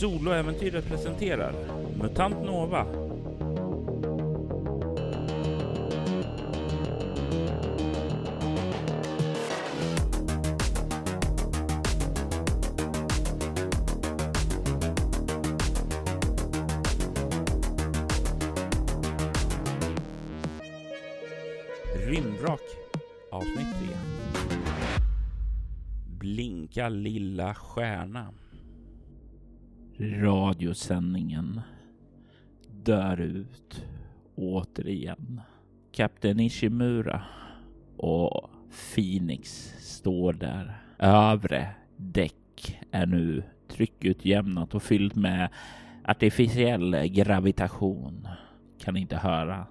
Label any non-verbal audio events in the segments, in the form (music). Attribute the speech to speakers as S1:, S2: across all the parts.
S1: Soloäventyret presenterar MUTANT NOVA. Rymdvrak avsnitt 3 Blinka lilla stjärna. Radiosändningen dör ut återigen. Kapten Ishimura och Phoenix står där. Övre däck är nu tryckutjämnat och fyllt med artificiell gravitation. Kan inte höra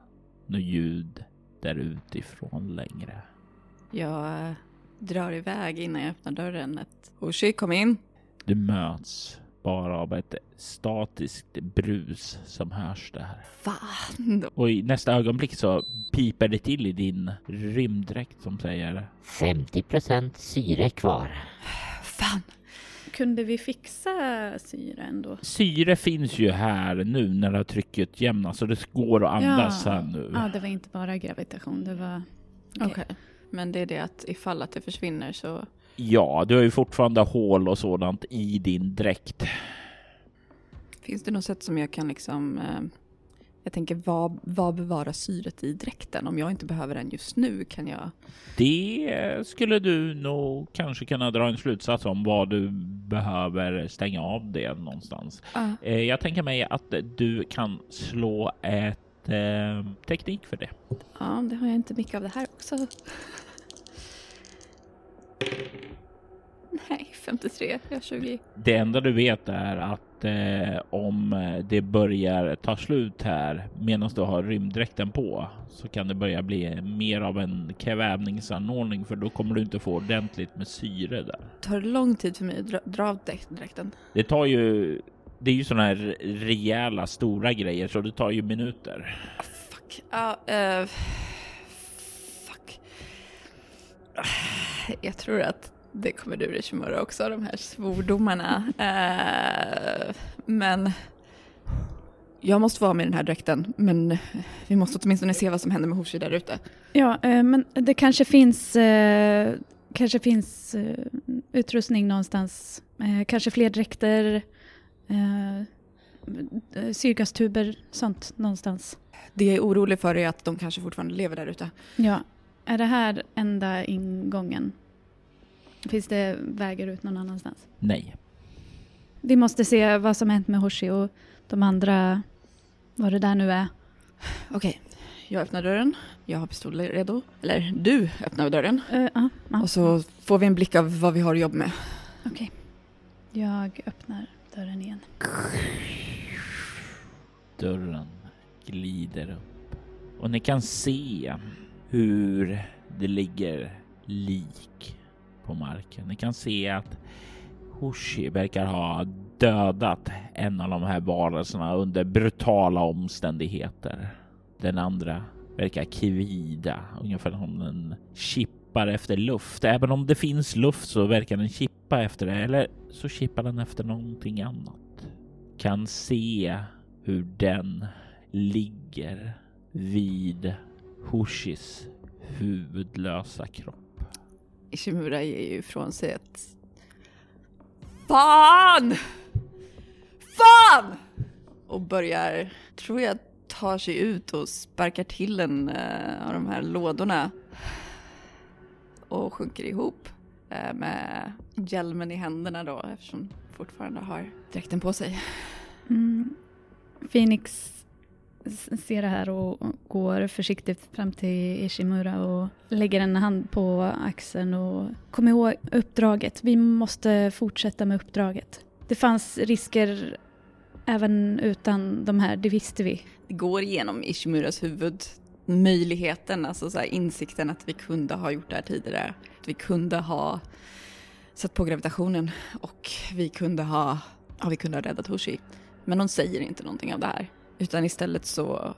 S1: något ljud där utifrån längre.
S2: Jag äh, drar iväg innan jag öppnar dörren. Ett Hoshi, kom in.
S1: Du möts bara av ett statiskt brus som hörs där.
S2: Fan.
S1: Och i nästa ögonblick så piper det till i din rymddräkt som säger
S3: 50% syre kvar.
S2: Fan. Kunde vi fixa syre ändå?
S1: Syre finns ju här nu när det har trycket jämna så det går att andas
S2: ja.
S1: här nu.
S2: Ja, det var inte bara gravitation, det var... Okej. Okay. Men det är det att ifall att det försvinner så
S1: Ja, du har ju fortfarande hål och sådant i din dräkt.
S2: Finns det något sätt som jag kan liksom... Eh, jag tänker, vad, vad bevarar syret i dräkten? Om jag inte behöver den just nu, kan jag...
S1: Det skulle du nog kanske kunna dra en slutsats om vad du behöver stänga av det någonstans.
S2: Uh.
S1: Eh, jag tänker mig att du kan slå ett eh, teknik för det.
S2: Ja, det har jag inte mycket av det här också. Nej, 53. Jag har 20.
S1: Det enda du vet är att eh, om det börjar ta slut här medan du har rymddräkten på så kan det börja bli mer av en kvävningsanordning för då kommer du inte få ordentligt med syre där.
S2: Tar det lång tid för mig att dra, dra av dräkten?
S1: Det tar ju det är ju sådana här rejäla stora grejer så det tar ju minuter.
S2: Oh, fuck. Uh, uh, fuck. Jag tror att det kommer ur Ishimura också, de här svordomarna. Uh, men jag måste vara med i den här dräkten, men vi måste åtminstone se vad som händer med Hoshi där ute. Ja, uh, men det kanske finns, uh, kanske finns utrustning någonstans. kanske fler dräkter, syrgastuber, sånt någonstans. Det jag är orolig för är att de kanske fortfarande lever där ute. Ja, är det här enda ingången? Finns det vägar ut någon annanstans?
S1: Nej.
S2: Vi måste se vad som hänt med Hoshi och de andra, vad det där nu är. Okej, jag öppnar dörren. Jag har pistoler redo. Eller du öppnar dörren. Uh, uh, uh. Och så får vi en blick av vad vi har att jobba med. Okej. Jag öppnar dörren igen.
S1: Dörren glider upp. Och ni kan se hur det ligger lik på marken. Ni kan se att Hoshi verkar ha dödat en av de här varelserna under brutala omständigheter. Den andra verkar kvida ungefär som den chippar efter luft. Även om det finns luft så verkar den chippa efter det eller så chippar den efter någonting annat. Kan se hur den ligger vid Hoshis huvudlösa kropp.
S2: Ishimura ger ju ifrån sig ett Fan! Fan! Och börjar, tror jag, tar sig ut och sparkar till en uh, av de här lådorna. Och sjunker ihop uh, med hjälmen i händerna då eftersom fortfarande har dräkten på sig. Mm. Phoenix ser det här och går försiktigt fram till Ishimura och lägger en hand på axeln och kom ihåg uppdraget. Vi måste fortsätta med uppdraget. Det fanns risker även utan de här, det visste vi. Det går igenom Ishimuras huvud möjligheten, alltså så insikten att vi kunde ha gjort det här tidigare. Att vi kunde ha satt på gravitationen och vi kunde ha, ja, vi kunde ha räddat Hoshi. Men hon säger inte någonting av det här. Utan istället så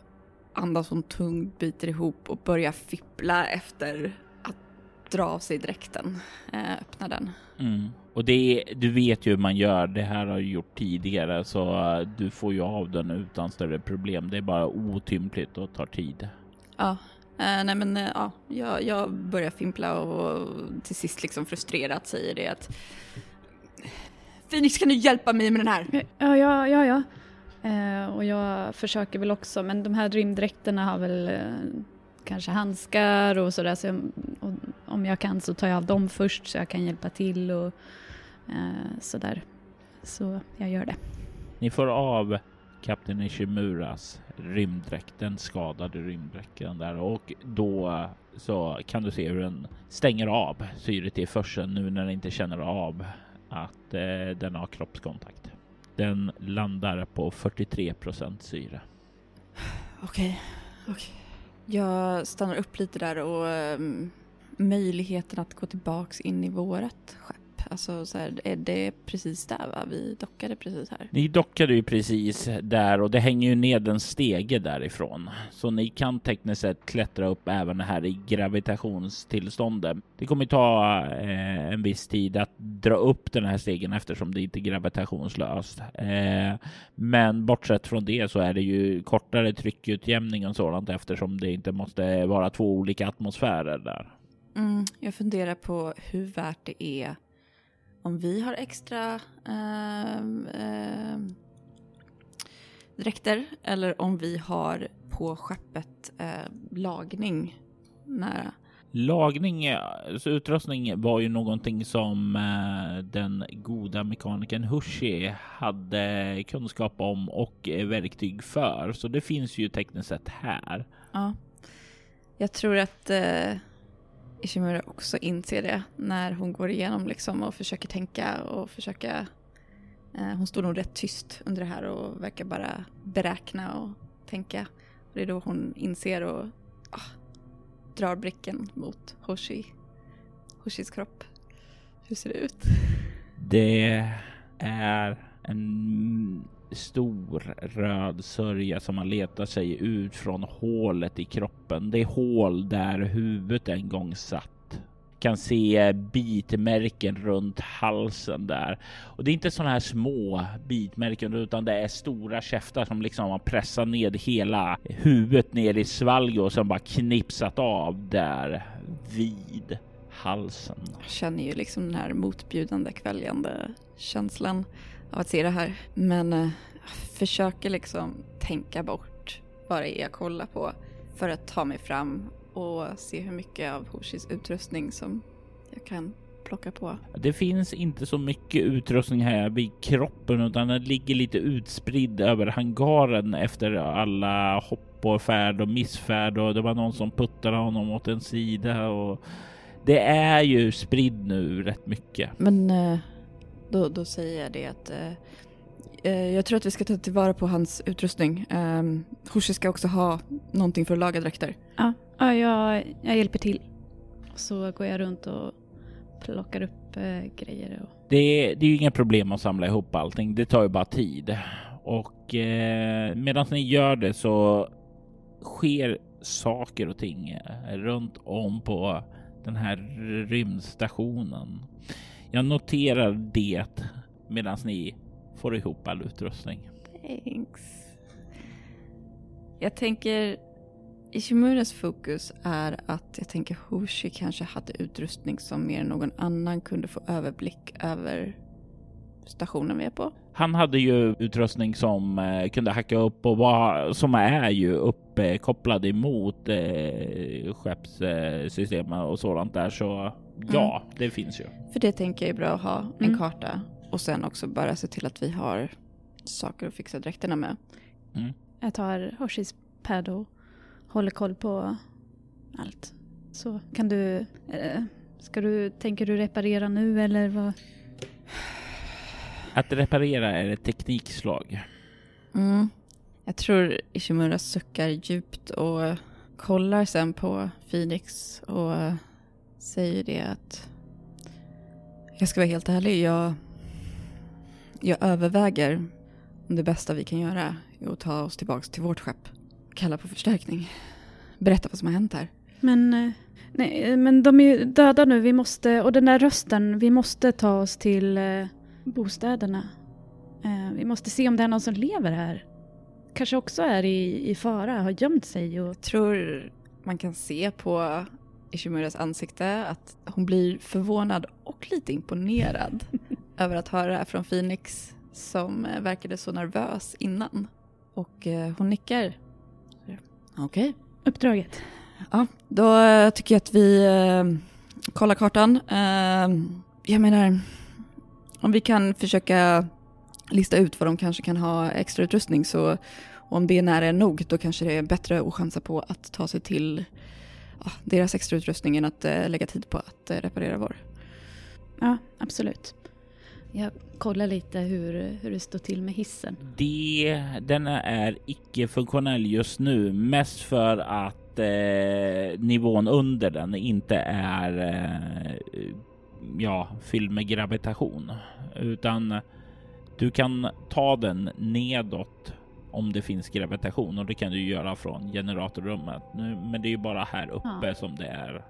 S2: andas hon tungt, biter ihop och börjar fippla efter att dra av sig dräkten, eh, öppna den.
S1: Mm. Och det är, du vet ju hur man gör. Det här har jag gjort tidigare så uh, du får ju av den utan större problem. Det är bara otympligt och tar tid.
S2: Ja, eh, nej men eh, ja, jag, jag börjar fimpla och till sist liksom frustrerat säger det att Phoenix kan du hjälpa mig med den här?
S4: Ja, ja, ja, ja. Eh, och jag försöker väl också, men de här rymddräkterna har väl eh, kanske handskar och sådär. Så jag, och om jag kan så tar jag av dem först så jag kan hjälpa till och eh, sådär. Så jag gör det.
S1: Ni får av Kapten Ishimuras rymddräkt, den skadade rymddräkten där och då så kan du se hur den stänger av syret i försen nu när den inte känner av att eh, den har kroppskontakt. Den landar på 43 procent syre.
S2: Okej, okej. Jag stannar upp lite där och um, möjligheten att gå tillbaks in i vårat skepp. Alltså så här, är det precis där va? Vi dockade precis här.
S1: Ni dockade ju precis där och det hänger ju ned en stege därifrån. Så ni kan tekniskt sett klättra upp även här i gravitationstillståndet. Det kommer ta eh, en viss tid att dra upp den här stegen eftersom det inte är gravitationslöst. Eh, men bortsett från det så är det ju kortare tryckutjämning och sådant eftersom det inte måste vara två olika atmosfärer där.
S2: Mm, jag funderar på hur värt det är om vi har extra eh, eh, dräkter eller om vi har på skeppet eh, lagning nära.
S1: Lagning, alltså utrustning var ju någonting som eh, den goda mekanikern Hushi hade kunskap om och verktyg för. Så det finns ju tekniskt sett här.
S2: Ja. Jag tror att eh, Ishimura också inser det när hon går igenom liksom och försöker tänka och försöka... Eh, hon står nog rätt tyst under det här och verkar bara beräkna och tänka. Och det är då hon inser och ah, drar blicken mot Hoshi. Hoshis kropp. Hur ser det ut?
S1: Det är en stor röd sörja som man letar sig ut från hålet i kroppen. Det hål där huvudet en gång satt. Kan se bitmärken runt halsen där. Och det är inte sådana här små bitmärken utan det är stora käftar som liksom har pressat ned hela huvudet ner i svalg och sen bara knipsat av där vid halsen.
S2: Jag känner ju liksom den här motbjudande kväljande känslan av att se det här. Men eh, försöker liksom tänka bort vad det är jag kollar på för att ta mig fram och se hur mycket av Hoshis utrustning som jag kan plocka på.
S1: Det finns inte så mycket utrustning här vid kroppen utan den ligger lite utspridd över hangaren efter alla hopp och färd och missfärd och det var någon som puttade honom åt en sida och det är ju spridd nu rätt mycket.
S2: Men eh, då, då säger jag det att eh, eh, jag tror att vi ska ta tillvara på hans utrustning. Eh, Hoshi ska också ha någonting för att laga dräkter.
S4: Ja, ja jag, jag hjälper till. Så går jag runt och plockar upp eh, grejer. Och...
S1: Det, det är ju inga problem att samla ihop allting. Det tar ju bara tid och eh, medan ni gör det så sker saker och ting runt om på den här rymdstationen. Jag noterar det medan ni får ihop all utrustning.
S2: Thanks. Jag tänker Ishimuras fokus är att jag tänker Hoshi kanske hade utrustning som mer än någon annan kunde få överblick över stationen vi är på.
S1: Han hade ju utrustning som eh, kunde hacka upp och var, som är ju uppkopplad emot eh, skeppssystemet och sådant där. Så ja, mm. det finns ju.
S2: För det tänker jag är bra att ha en mm. karta och sen också bara se till att vi har saker att fixa dräkterna med.
S4: Mm. Jag tar Hoshis pad och håller koll på allt. Så kan du, eh, ska du, tänker du reparera nu eller vad?
S1: Att reparera är ett teknikslag.
S2: Mm. Jag tror Ishimura suckar djupt och kollar sen på Phoenix och säger det att jag ska vara helt ärlig, jag, jag överväger om det bästa vi kan göra är att ta oss tillbaka till vårt skepp. Kalla på förstärkning. Berätta vad som har hänt här.
S4: Men eh, Nej, men de är ju döda nu. Vi måste, och den där rösten, vi måste ta oss till eh, bostäderna. Eh, vi måste se om det är någon som lever här. Kanske också är i, i fara, har gömt sig och...
S2: Jag tror man kan se på Ishimuras ansikte att hon blir förvånad och lite imponerad (laughs) över att höra det här från Phoenix som eh, verkade så nervös innan. Och eh, hon nickar. Okej.
S4: Uppdraget.
S2: Ja, då eh, tycker jag att vi eh, kollar kartan. Eh, jag menar, om vi kan försöka lista ut vad de kanske kan ha extra utrustning så om det är nära nog då kanske det är bättre att chansa på att ta sig till deras extra utrustning än att eh, lägga tid på att eh, reparera vår.
S4: Ja, absolut. Jag kollar lite hur, hur det står till med hissen.
S1: Det, denna är icke-funktionell just nu, mest för att eh, nivån under den inte är eh, ja, fylld med gravitation, utan du kan ta den nedåt om det finns gravitation och det kan du göra från generatorrummet. Nu, men det är ju bara här uppe
S4: Ja.
S1: som det är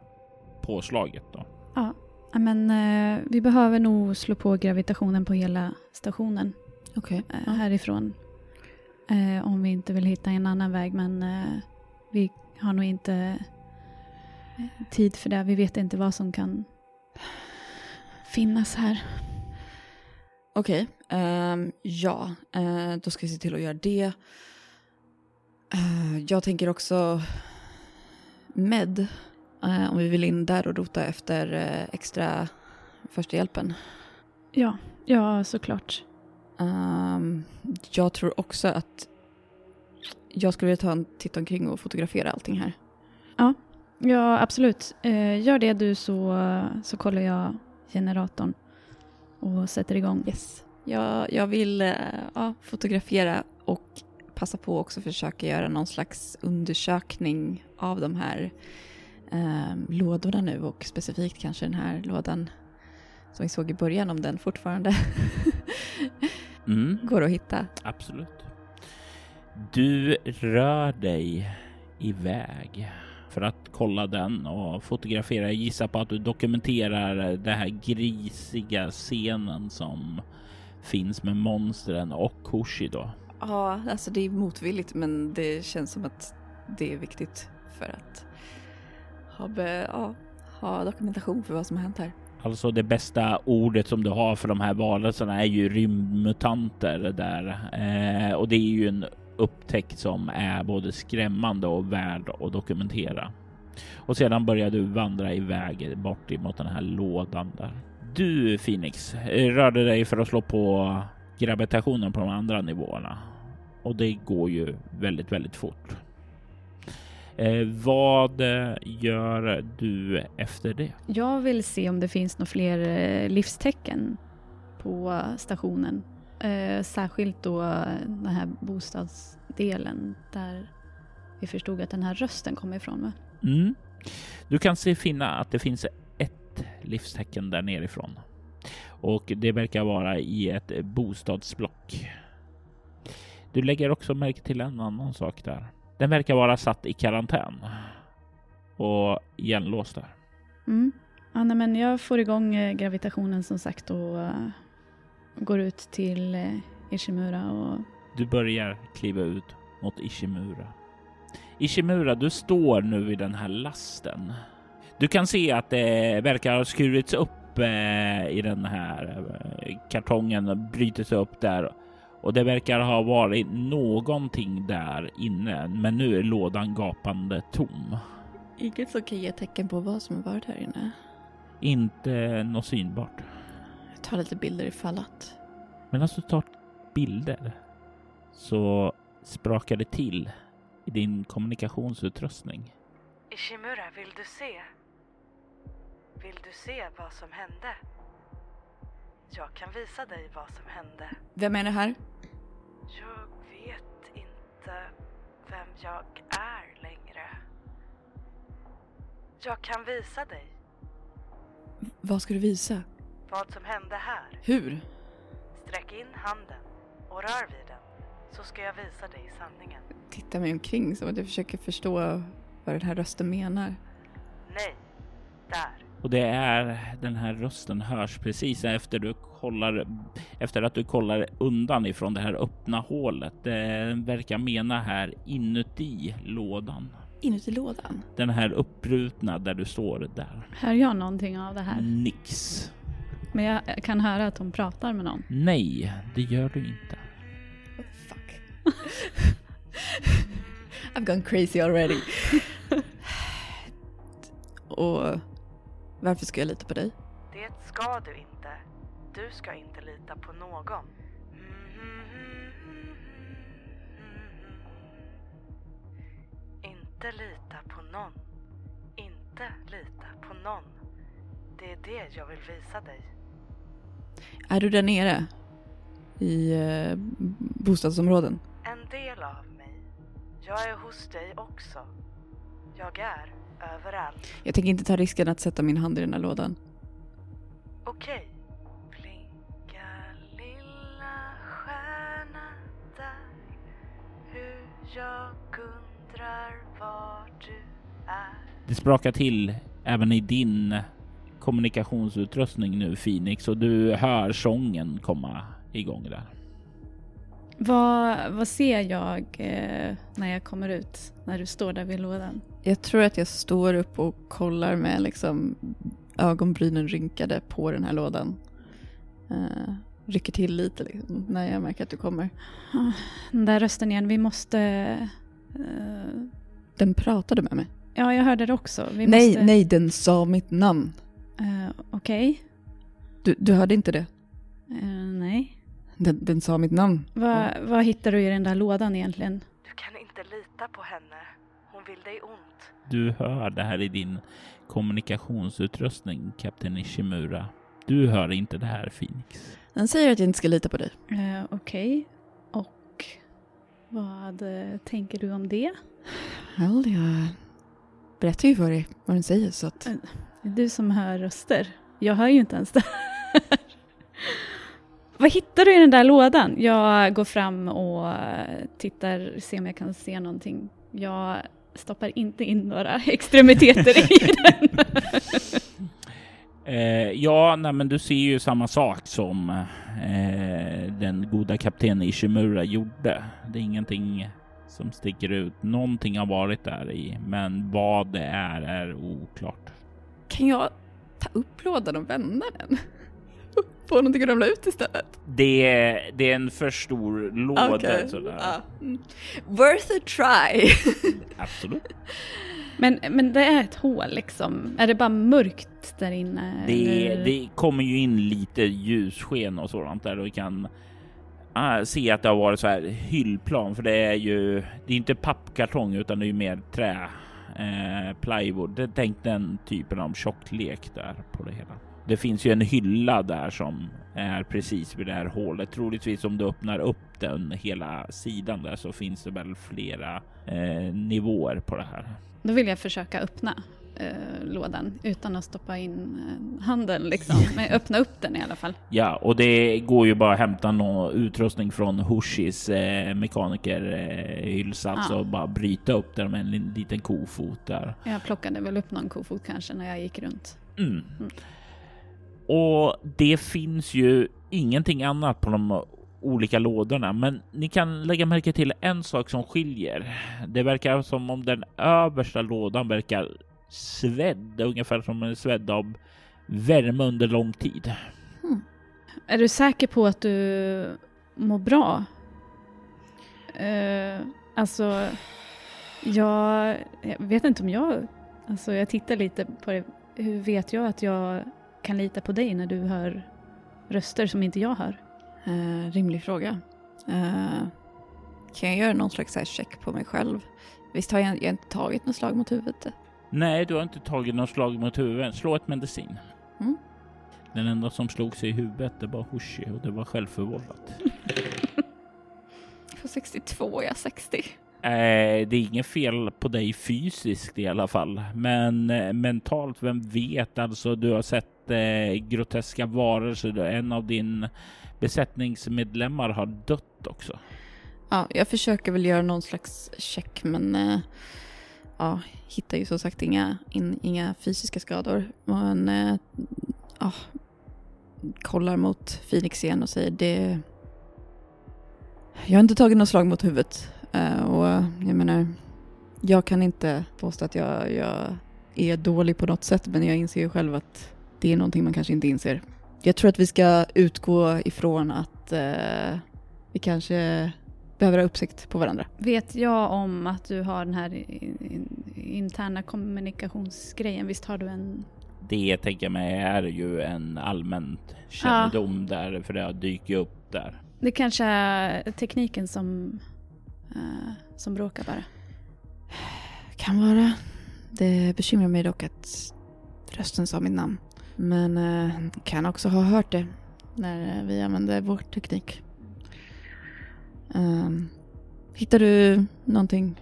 S1: påslaget då.
S4: Ja, men eh, vi behöver nog slå på gravitationen på hela stationen
S2: Okej.
S4: eh,
S2: Ja.
S4: härifrån. Eh, om vi inte vill hitta en annan väg, men eh, vi har nog inte eh, tid för det. Vi vet inte vad som kan finnas här.
S2: Okej, ehm, ja, eh, då ska vi se till att göra det. Eh, jag tänker också med, eh, om vi vill in där och rota efter extra första hjälpen.
S4: Ja, ja såklart.
S2: Ehm, jag tror också att jag skulle vilja ta en titt omkring och fotografera allting här.
S4: Ja, absolut. Eh, gör det du så, så kollar jag generatorn och sätter igång.
S2: Yes. Jag, jag vill eh, ja, fotografera och passa på också försöka göra någon slags undersökning av de här eh, lådorna nu och specifikt kanske den här lådan som vi såg i början om den fortfarande (laughs)
S1: Mm.
S2: går att hitta.
S1: Absolut. Du rör dig iväg för att kolla den och fotografera. Jag gissar på att du dokumenterar den här grisiga scenen som finns med monstren och Kushi då.
S2: Ja, alltså det är motvilligt men det känns som att det är viktigt för att ha, be, ja, ha dokumentation för vad som har hänt här.
S1: Alltså det bästa ordet som du har för de här varelserna är ju rymdmutanter där. Eh, och det är ju en upptäckt som är både skrämmande och värd att dokumentera. Och sedan börjar du vandra iväg bort emot den här lådan där. Du Phoenix rörde dig för att slå på gravitationen på de andra nivåerna. Och det går ju väldigt, väldigt fort. Eh, vad eh, gör du efter det?
S4: Jag vill se om det finns några fler eh, livstecken på stationen. Eh, särskilt då den här bostadsdelen där vi förstod att den här rösten kommer ifrån.
S1: Mm. Du kan se finna att det finns ett livstecken där nerifrån och det verkar vara i ett bostadsblock. Du lägger också märke till en annan sak där. Den verkar vara satt i karantän och igenlåst där.
S4: Mm. Ja, nej, men jag får igång eh, gravitationen som sagt och eh, går ut till eh, Ishimura och
S1: Du börjar kliva ut mot Ishimura. Ishimura, du står nu vid den här lasten. Du kan se att det verkar ha skurits upp eh, i den här eh, kartongen och brutits upp där. Och det verkar ha varit någonting där inne, men nu är lådan gapande tom.
S2: Inget som kan ge tecken på vad som har varit här inne.
S1: Inte något synbart.
S2: Jag tar lite bilder ifall att.
S1: Medan du tar bilder så sprakar det till i din kommunikationsutrustning.
S5: Ishimura, vill du se? Vill du se vad som hände? Jag kan visa dig vad som hände.
S2: Vem är det här?
S5: Jag vet inte vem jag är längre. Jag kan visa dig
S2: Vad ska du visa?
S5: vad som hände här.
S2: Hur?
S5: Sträck in handen och rör vid den så ska jag visa dig sanningen.
S2: Titta mig omkring som att jag försöker förstå vad den här rösten menar.
S5: Nej, där.
S1: Och det är den här rösten hörs precis efter du kollar efter att du kollar undan ifrån det här öppna hålet. Det verkar mena här inuti lådan.
S2: Inuti lådan?
S1: Den här uppbrutna där du står där.
S4: Hör jag någonting av det här?
S1: Nix.
S4: Men jag kan höra att hon pratar med någon.
S1: Nej, det gör du inte.
S2: Oh, fuck. (laughs) I've gone crazy already. (laughs) Och varför ska jag lita på dig?
S5: Det ska du inte. Du ska inte lita på någon. Inte lita på någon. Inte lita på någon. Det är det jag vill visa dig.
S2: Är du där nere? I eh, bostadsområden?
S5: En del av mig. Jag är hos dig också. Jag är överallt.
S2: Jag tänker inte ta risken att sätta min hand i den här lådan.
S5: Okej. Blinka lilla stjärna där Hur jag undrar var du är
S1: Det sprakar till även i din kommunikationsutrustning nu Phoenix och du hör sången komma igång där.
S4: Vad, vad ser jag eh, när jag kommer ut? När du står där vid lådan?
S2: Jag tror att jag står upp och kollar med liksom ögonbrynen rynkade på den här lådan. Uh, rycker till lite liksom, när jag märker att du kommer.
S4: Den där rösten igen, vi måste... eh,
S2: Den pratade med mig.
S4: ja, jag hörde det också. Vi
S2: nej,
S4: måste,
S2: nej, den sa mitt namn.
S4: eh, Okej.
S2: Du, du hörde inte det?
S4: Eh, nej.
S2: Den, den sa mitt namn.
S4: Vad, vad hittar du i den där lådan egentligen?
S5: Du kan inte lita på henne. Hon vill dig ont.
S1: Du hör det här i din kommunikationsutrustning, Kapten Ishimura. Du hör inte det här Phoenix.
S2: Den säger att jag inte ska lita på dig.
S4: Eh, Okej. Och vad eh, tänker du om det?
S2: Well, jag berättar ju för dig vad den säger så att...
S4: Det är du som hör röster. Jag hör ju inte ens det här. Vad hittar du i den där lådan? Jag går fram och eh, tittar, ser om jag kan se någonting. Jag stoppar inte in några (laughs) extremiteter i den. (laughs)
S1: Eh, ja, nej, men du ser ju samma sak som eh, den goda kaptenen Ishimura gjorde. Det är ingenting som sticker ut. Någonting har varit där i, men vad det är är oklart.
S2: Kan jag ta upp lådan och vända den? Få någonting att ramla ut istället?
S1: Det är, det är en för stor låda
S2: Okej.
S1: sådär.
S2: Ja. Mm. Worth a try! (laughs)
S1: Absolut.
S4: Men, men det är ett hål liksom. Är det bara mörkt där inne?
S1: Det, det kommer ju in lite ljussken och sådant där och vi kan ah, se att det har varit så här hyllplan för det är ju det är inte pappkartong utan det är ju mer trä eh, plywood. Det tänkt den typen av tjocklek där på det hela. Det finns ju en hylla där som är precis vid det här hålet. Troligtvis om du öppnar upp den hela sidan där så finns det väl flera eh, nivåer på det här.
S4: Då vill jag försöka öppna eh, lådan utan att stoppa in eh, handen liksom. (laughs) Men öppna upp den i alla fall.
S1: Ja, och det går ju bara att hämta någon utrustning från Hushis eh, mekanikerhylsats
S4: Ja.
S1: och bara bryta upp den med en li- liten kofot där.
S4: Jag plockade väl upp någon kofot kanske när jag gick runt.
S1: Mm. Och det finns ju ingenting annat på de olika lådorna, men ni kan lägga märke till en sak som skiljer. Det verkar som om den översta lådan verkar svedd, ungefär som en svedd av värme under lång tid. Hmm.
S4: Är du säker på att du mår bra? Uh, alltså, jag, jag vet inte om jag... Alltså jag tittar lite på det. Hur vet jag att jag kan lita på dig när du hör röster som inte jag hör?
S2: Eh, rimlig fråga. Eh, kan jag göra någon slags här check på mig själv? Visst har jag, jag har inte tagit något slag mot huvudet?
S1: Nej, du har inte tagit något slag mot huvudet. Slå ett medicin.
S2: Mm.
S1: Den enda som slog sig i huvudet, det var Hushi och det var självförvållat. (laughs)
S2: På 62, jag är 60.
S1: Eh, det är inget fel på dig fysiskt i alla fall, men eh, mentalt, vem vet? Alltså, du har sett eh, groteska varelser. En av din besättningsmedlemmar har dött också.
S2: Ja, jag försöker väl göra någon slags check men... eh, ja, hittar ju som sagt inga, in, inga fysiska skador. Men eh, ja, kollar mot Phoenix igen och säger det... Jag har inte tagit något slag mot huvudet. Eh, och jag menar, jag kan inte påstå att jag, jag är dålig på något sätt men jag inser ju själv att det är någonting man kanske inte inser. Jag tror att vi ska utgå ifrån att eh, vi kanske behöver ha uppsikt på varandra.
S4: Vet jag om att du har den här i- i- interna kommunikationsgrejen? Visst har du en...
S1: Det tänker jag mig är ju en allmänt kännedom där, för det har dykt upp där.
S4: Det kanske är tekniken som, eh, som bråkar bara.
S2: Kan vara. Det bekymrar mig dock att rösten sa mitt namn. Men eh, kan också ha hört det när eh, vi använde vår teknik. Um, hittar du någonting?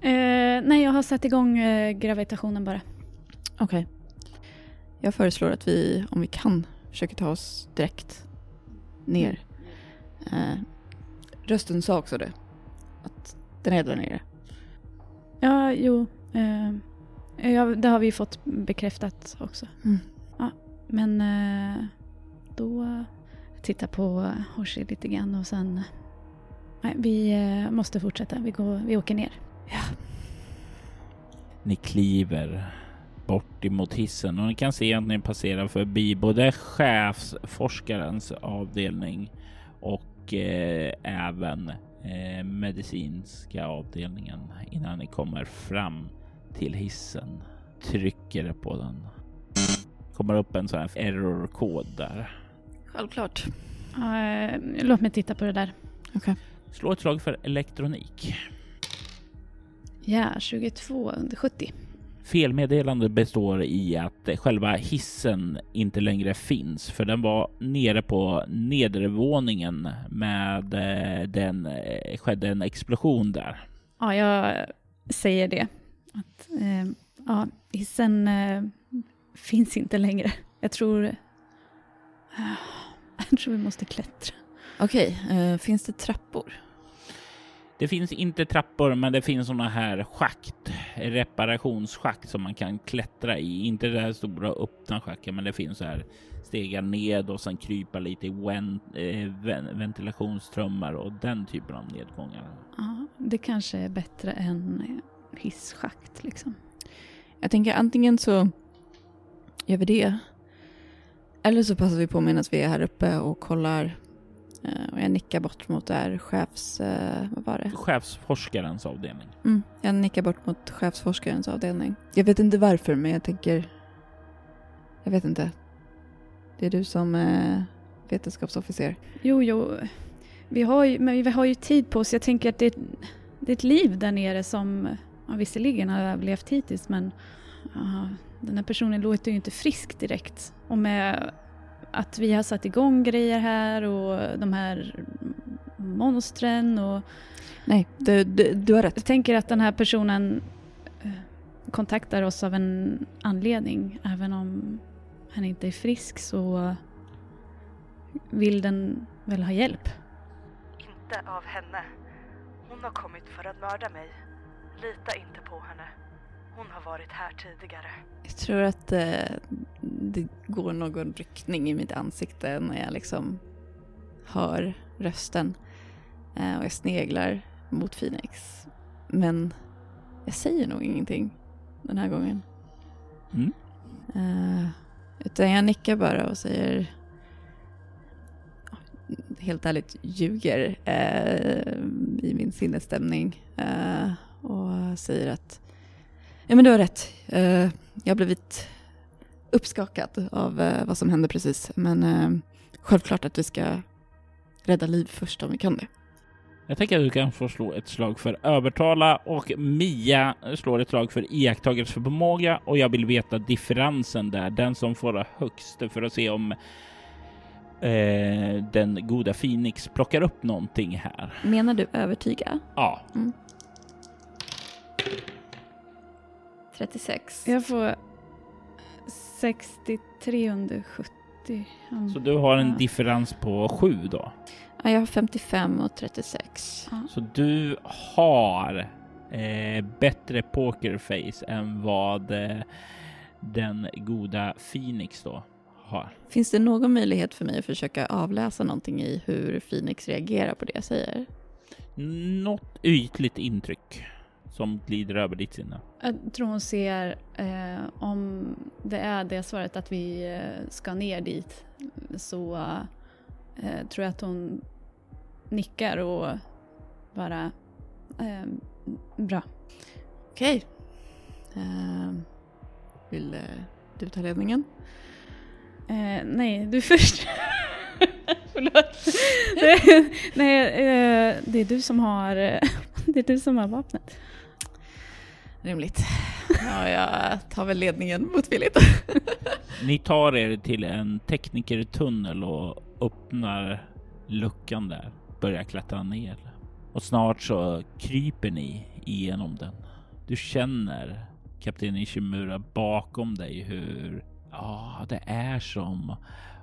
S4: Eh, nej, jag har satt igång eh, gravitationen bara.
S2: Okej. Jag föreslår att vi, om vi kan, försöker ta oss direkt ner. Eh, rösten sa också det. Att den är där nere.
S4: Ja, jo. Eh, ja, det har vi fått bekräftat också.
S2: Mm.
S4: Ja, men eh, då titta på Hoshi lite grann och sen... Nej, vi eh, måste fortsätta. Vi, går, vi åker ner.
S1: Ni kliver bort emot hissen och ni kan se att ni passerar förbi både chefsforskarens avdelning och eh, även eh, medicinska avdelningen innan ni kommer fram till hissen. Trycker på den. Kommer upp en sån här error-kod där.
S2: Självklart.
S4: Eh, låt mig titta på det där.
S1: Slå ett slag för elektronik.
S4: Ja, 22 under 70.
S1: Felmeddelandet består i att själva hissen inte längre finns för den var nere på nedervåningen med eh, den eh, skedde en explosion där.
S4: Ja, jag säger det. Att, eh, ja, hissen eh, finns inte längre. Jag tror... jag tror vi måste klättra.
S2: Okej, eh, finns det trappor?
S1: Det finns inte trappor, men det finns sådana här schakt, reparationsschakt som man kan klättra i. Inte det här stora öppna schacket, men det finns så här stegar ned och sen krypa lite i eh, ventilationströmmar och den typen av nedgångar.
S4: Ja, det kanske är bättre än hisschakt liksom.
S2: Jag tänker antingen så gör vi det. Eller så passar vi på medan vi är här uppe och kollar. Eh, och jag nickar bort mot där chefs... Eh, vad var det?
S1: Chefsforskarens avdelning.
S2: Mm, jag nickar bort mot chefsforskarens avdelning. Jag vet inte varför men jag tänker... Jag vet inte. Det är du som eh, vetenskapsofficer.
S4: Jo, jo. Vi har ju, men vi har ju tid på oss. Jag tänker att det, det är ett liv där nere som ja, visserligen har överlevt hittills men ja, den här personen låter ju inte frisk direkt. Och med att vi har satt igång grejer här och de här monstren och
S2: Nej, du, du, du har rätt.
S4: jag tänker att den här personen eh, kontaktar oss av en anledning. Även om han inte är frisk så vill den väl ha hjälp.
S5: Inte av henne. Hon har kommit för att mörda mig. Lita inte på henne. Hon har varit här tidigare.
S2: Jag tror att eh, det går någon ryckning i mitt ansikte när jag liksom hör rösten. Eh, och jag sneglar mot Phoenix. Men jag säger nog ingenting den här gången.
S1: Mm.
S2: Eh, utan jag nickar bara och säger helt ärligt ljuger eh, i min sinnesstämning eh, och säger att ja men du har rätt. Eh, jag har blivit uppskakad av eh, vad som hände precis men eh, självklart att vi ska rädda liv först om vi kan det.
S1: Jag tänker att du kan få slå ett slag för övertala och Mia slår ett slag för iakttagelseförmåga och jag vill veta differensen där. Den som får högst för att se om eh, den goda Phoenix plockar upp någonting här.
S2: Menar du övertyga?
S1: Ja,
S2: 36.
S4: Jag får 63 under 70. om-
S1: så du har en
S4: Ja.
S1: differens på sju då.
S2: Ja, jag har 55 och 36.
S4: Ja.
S1: Så du har eh, bättre pokerface än vad eh, den goda Phoenix då har.
S2: Finns det någon möjlighet för mig att försöka avläsa någonting i hur Phoenix reagerar på det jag säger?
S1: Något ytligt intryck som glider över ditt sinne.
S4: Jag tror hon ser eh, om det är det svaret att vi eh, ska ner dit så eh, tror jag att hon nickar och bara eh, bra.
S2: Okej. Eh, vill eh, du ta ledningen?
S4: Eh, nej, du först. (laughs) Förlåt. Det, nej, det är du som har (laughs) det är du som har vapnet.
S2: Rimligt. Ja, jag tar väl ledningen motvilligt. (laughs)
S1: Ni tar er till en teknikertunnel och öppnar luckan där. Börjar klättra ner och snart så kryper ni igenom den. Du känner kapten Ishimura bakom dig hur ja, det är som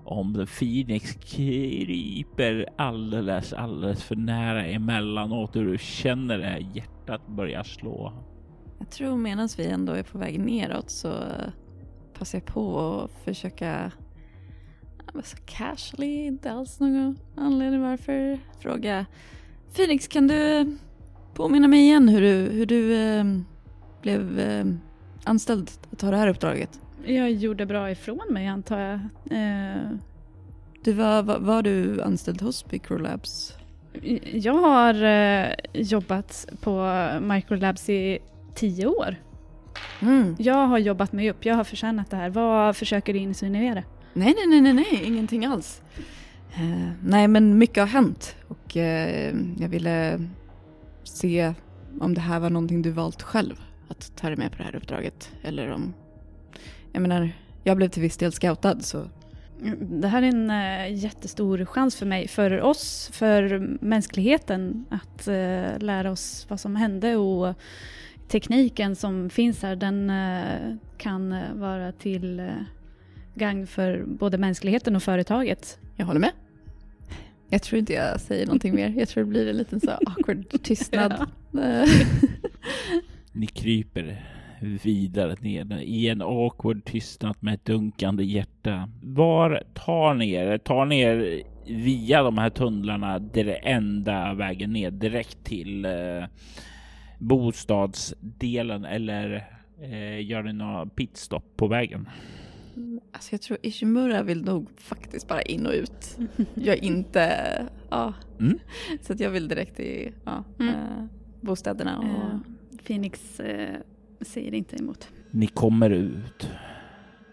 S1: om Phoenix kryper alldeles, alldeles för nära emellanåt och du känner det här hjärtat börja slå.
S2: Jag tror medan vi ändå är på väg neråt så eh, passar jag på att försöka så casually, inte alls någon anledning varför, fråga Phoenix kan du påminna mig igen hur du, hur du eh, blev eh, anställd att ta det här uppdraget?
S4: Jag gjorde bra ifrån mig antar jag. Eh,
S2: Du var, var, var du anställd hos Microlabs?
S4: jag har eh, jobbat på Microlabs i tio år.
S2: Mm.
S4: Jag har jobbat mig upp, jag har förtjänat det här. Vad försöker du insinuera?
S2: Nej, nej, nej, nej, nej, ingenting alls. Eh, nej, men mycket har hänt och eh, jag ville se om det här var någonting du valt själv att ta dig med på det här uppdraget eller om... Jag menar, jag blev till viss del scoutad så
S4: Det här är en eh, jättestor chans för mig, för oss, för mänskligheten att eh, lära oss vad som hände och tekniken som finns här den eh, kan vara till eh, gagn för både mänskligheten och företaget.
S2: jag håller med. Jag tror inte jag säger någonting mer. Jag tror det blir en liten så awkward tystnad. (laughs) (laughs)
S1: Ni kryper vidare ner i en awkward tystnad med ett dunkande hjärta. Var tar ni er? Tar ni er via de här tunnlarna det enda vägen ner direkt till eh, bostadsdelen eller eh, gör ni några pitstop på vägen?
S2: Alltså jag tror Ishimura vill nog faktiskt bara in och ut. (laughs) Jag är inte, ja.
S1: Mm.
S2: Så att jag vill direkt till ja,
S4: Mm.
S2: eh, bostäderna och
S4: Eh, Phoenix eh, säger inte emot.
S1: Ni kommer ut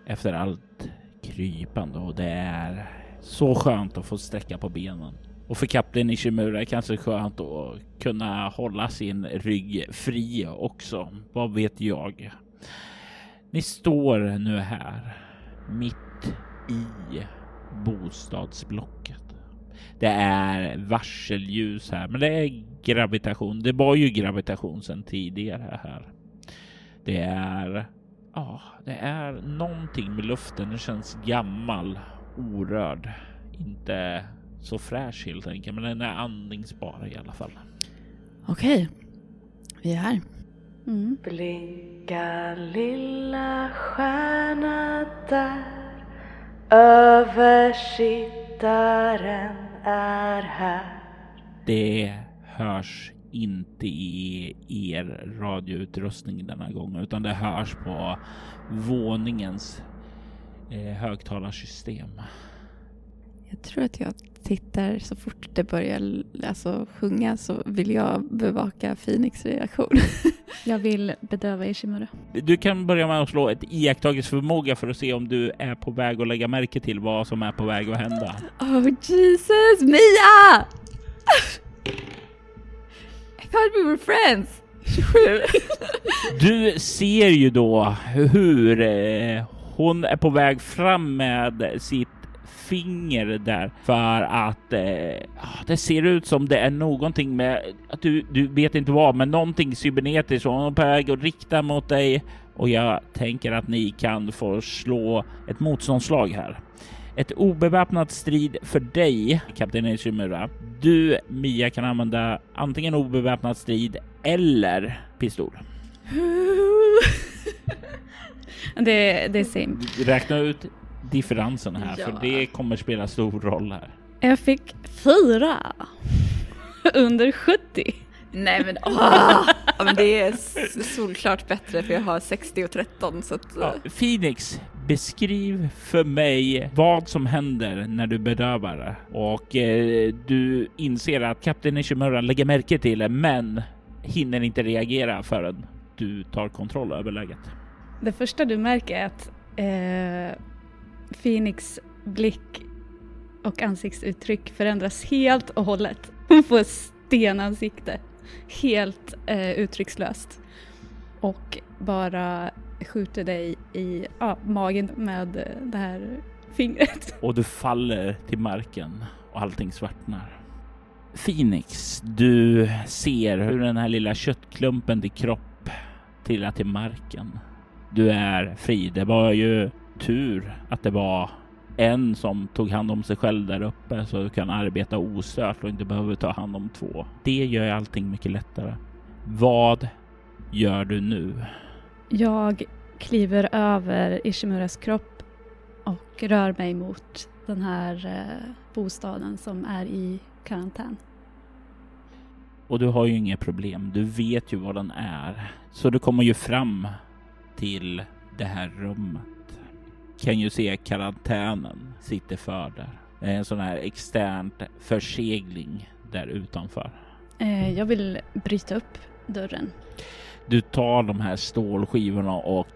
S1: efter allt krypande och det är så skönt att få sträcka på benen. Och för kapten Ishimura är det kanske skönt att kunna hålla sin rygg fri också. Vad vet jag? Ni står nu här mitt i bostadsblocket. Det är varselljus här, men det är gravitation. Det var ju gravitation sedan tidigare här. Det är, ja, det är någonting med luften. Den känns gammal, orörd, inte så fräsch helt enkelt, men den är andningsbar i alla fall.
S2: Okej, vi är här.
S4: Mm.
S5: Blinka lilla stjärna där Översittaren är här
S1: Det hörs inte i er radioutrustning denna gång, utan det hörs på våningens eh, högtalarsystem.
S2: Jag tror att jag tittar så fort det börjar alltså, sjunga så vill jag bevaka Phoenix reaktion. (laughs)
S4: Jag vill bedöva Ishimura.
S1: Du kan börja med att slå ett iakttagelseförmåga för att se om du är på väg att lägga märke till vad som är på väg att hända.
S2: Oh Jesus, Mia! Thought we were friends. 27. (laughs)
S1: Du ser ju då hur eh, hon är på väg fram med sitt finger där för att eh, det ser ut som det är någonting med att du, du vet inte vad, men någonting cybernetiskt hon är på väg att rikta mot dig och jag tänker att ni kan få slå ett motståndslag här. Ett obeväpnad strid för dig, kapten Ishimura. Du, Mia, kan använda antingen obeväpnad strid eller pistol. (laughs)
S4: det, det är same.
S1: Räkna ut differensen här,
S4: Ja.
S1: för det kommer spela stor roll här.
S4: Jag fick fyra. (laughs) Under 70.
S2: Nej men åh! (laughs) Ja men det är solklart bättre för jag har 60 och 13 så att...
S1: Ja, Phoenix, beskriv för mig vad som händer när du bedövar och eh, du inser att kapten Ishimura lägger märke till det, men hinner inte reagera förrän du tar kontroll över läget.
S4: Det första du märker är att eh, Phoenix blick och ansiktsuttryck förändras helt och hållet. (laughs) Hon får stenansikte. Helt eh, uttryckslöst. Och bara skjuter dig i ja, magen med det här fingret. (laughs)
S1: och du faller till marken och allting svartnar. Phoenix, du ser hur den här lilla köttklumpen till kropp trillar till marken. Du är fri. Det var ju tur att det var en som tog hand om sig själv där uppe så du kan arbeta ostört och inte behöver ta hand om två. Det gör ju allting mycket lättare. Vad gör du nu?
S4: Jag kliver över Ishimuras kropp och rör mig mot den här eh, bostaden som är i karantän.
S1: Och du har ju inga problem. Du vet ju vad den är. Så du kommer ju fram till det här rummet. Kan ju se karantänen sitter för där. En sån här externt försegling där utanför.
S4: Eh, jag vill bryta upp dörren.
S1: Du tar de här stålskivorna och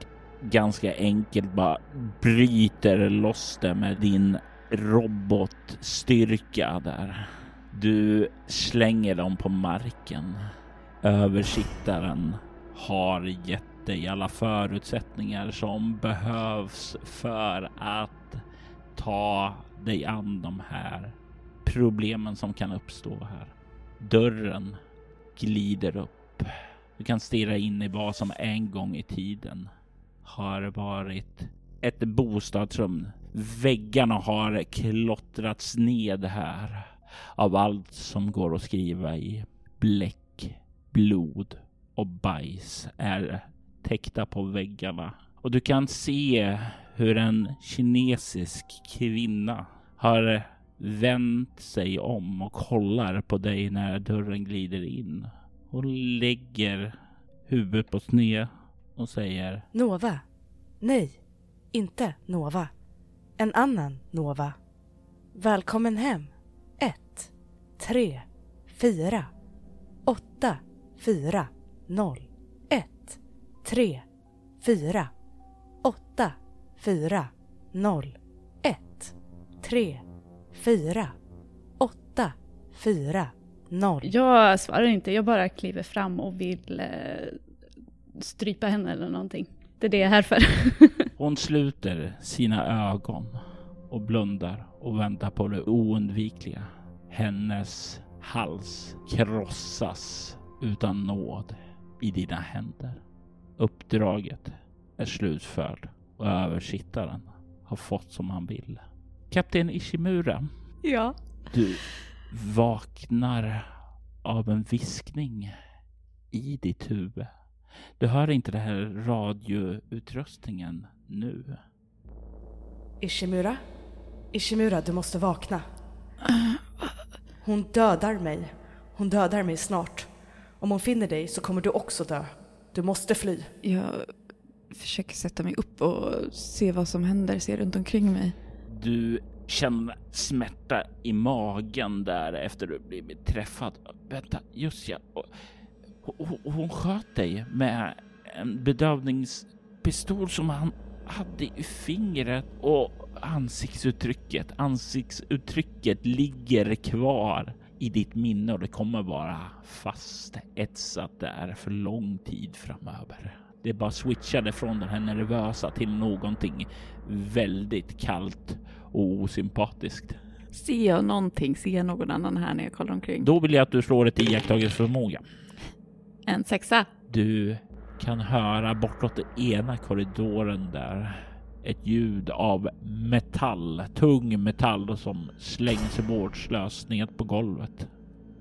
S1: ganska enkelt bara bryter loss det med din robotstyrka där. Du slänger dem på marken. Översittaren har gett dig alla förutsättningar som behövs för att ta dig an de här problemen som kan uppstå här. Dörren glider upp. Du kan stirra in i vad som en gång i tiden har varit ett bostadsrum. Väggarna har klottrats ned här av allt som går att skriva i. Bläck, blod och bajs är täckta på väggarna. Och du kan se hur en kinesisk kvinna har vänt sig om och kollar på dig när dörren glider in. Och lägger huvudet på sned och säger
S5: Nova. Nej, inte Nova. En annan Nova. Välkommen hem. Ett, tre, fyra, åtta, fyra, noll. Ett, tre, fyra, åtta, fyra, noll. Ett, tre, fyra, åtta, fyra, noll.
S4: Jag svarar inte, jag bara kliver fram och vill eh, strypa henne eller någonting. Det är det jag är här för. (laughs)
S1: Hon sluter sina ögon och blundar och väntar på det oundvikliga. Hennes hals krossas utan nåd i dina händer. Uppdraget är slutfört och översittaren har fått som han vill. Kapten Ishimura,
S2: Ja.
S1: du vaknar av en viskning i ditt huvud. Du hör inte den här radioutrustningen nu.
S5: Ishimura? Ishimura, du måste vakna. Hon dödar mig. Hon dödar mig snart. Om hon finner dig så kommer du också dö. Du måste fly.
S2: Jag försöker sätta mig upp och se vad som händer, se runt omkring mig.
S1: Du känner smärta i magen där efter du blivit träffad. Vänta, just ja. Hon, hon sköt dig med en bedövningspistol som han hade i fingret och ansiktsuttrycket, ansiktsuttrycket ligger kvar i ditt minne och det kommer vara fast etsat där för lång tid framöver. Det bara switchade från den här nervösa till någonting väldigt kallt och osympatiskt.
S2: Ser jag någonting? Ser jag någon annan här när jag kollar omkring?
S1: Då vill jag att du slår ett iakttagelseförmåga.
S2: En sexa.
S1: Du kan höra bortåt den ena korridoren där ett ljud av metall, tung metall som slängs vårdslöst ned på golvet.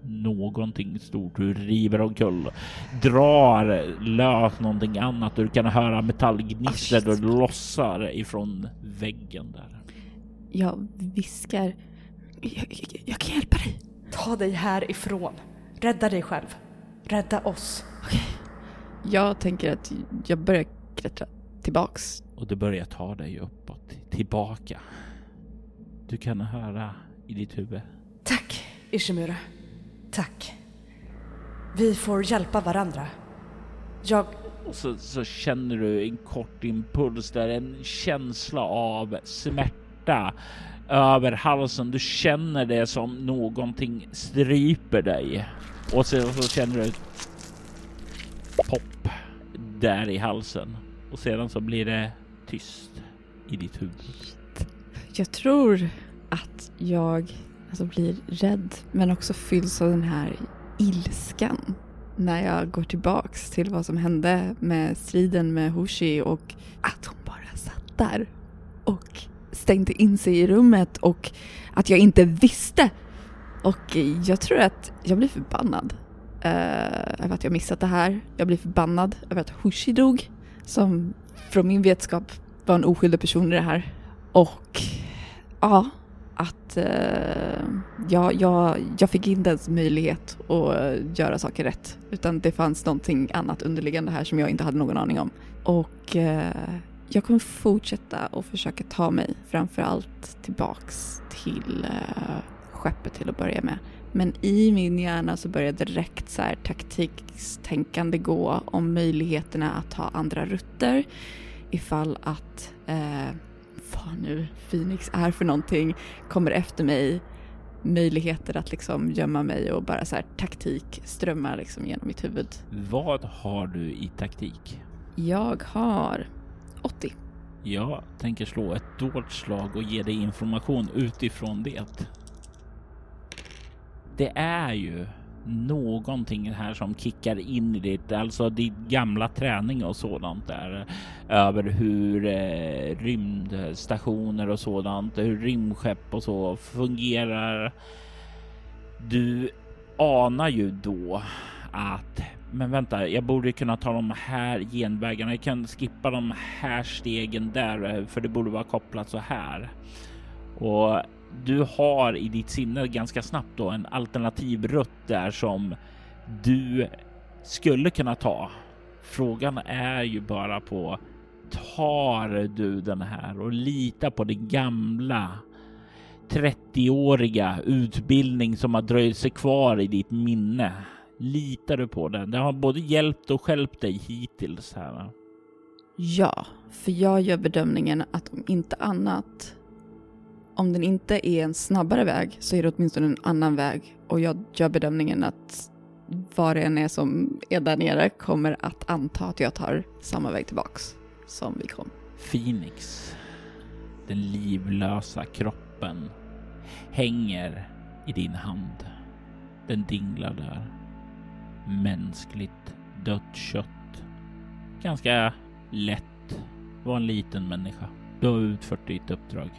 S1: Någonting stort. Du river omkull, drar lös någonting annat du kan höra metallgnisslet och lossar ifrån väggen där.
S2: Jag viskar. Jag, jag, jag kan hjälpa dig.
S5: Ta dig härifrån. Rädda dig själv. Rädda oss.
S2: Jag tänker att jag börjar klättra tillbaks.
S1: Och du börjar ta dig uppåt, tillbaka. Du kan höra i ditt huvud.
S5: Tack, Ishimura. Tack. Vi får hjälpa varandra. Jag...
S1: Och så, så känner du en kort impuls där, en känsla av smärta över halsen. Du känner det som någonting stryper dig och så, så känner du ett pop där i halsen och sedan så blir det tyst i ditt huvud.
S2: Jag tror att jag alltså, blir rädd men också fylls av den här ilskan när jag går tillbaks till vad som hände med striden med Hoshi och att hon bara satt där och stängde in sig i rummet och att jag inte visste. Och jag tror att jag blir förbannad eh, över att jag missat det här. Jag blir förbannad över att Hoshi dog som från min vetskap var en oskyldig person i det här. Och ja, att eh, jag, jag, jag fick inte ens möjlighet att eh, göra saker rätt. Utan det fanns någonting annat underliggande här som jag inte hade någon aning om. Och eh, jag kommer fortsätta att försöka ta mig framförallt tillbaks till eh, skeppet till att börja med. Men i min hjärna så börjar direkt så här taktikstänkande gå om möjligheterna att ta andra rutter ifall att eh, vad nu Phoenix är för någonting kommer efter mig möjligheter att liksom gömma mig och bara så här taktik strömmar liksom genom mitt huvud.
S1: Vad har du i taktik?
S2: Jag har 80.
S1: Jag tänker slå ett dolt slag och ge dig information utifrån det. Det är ju någonting här som kickar in i ditt, alltså ditt gamla träning och sådant där över hur eh, rymdstationer och sådant, hur rymdskepp och så fungerar. Du anar ju då att men vänta, jag borde kunna ta de här genvägarna. Jag kan skippa de här stegen där, för det borde vara kopplat så här. Och du har i ditt sinne ganska snabbt då en alternativ rutt där som du skulle kunna ta. Frågan är ju bara på tar du den här och litar på det gamla 30-åriga utbildning som har dröjt sig kvar i ditt minne? Litar du på den? Den har både hjälpt och skälpt dig hittills här.
S2: Ja, för jag gör bedömningen att om inte annat om den inte är en snabbare väg så är det åtminstone en annan väg och jag gör bedömningen att vad det än är som är där nere kommer att anta att jag tar samma väg tillbaks som vi kom.
S1: Phoenix, den livlösa kroppen, hänger i din hand. Den dinglar där. Mänskligt dött kött. Ganska lätt. Var en liten människa. Du har utfört ditt uppdrag.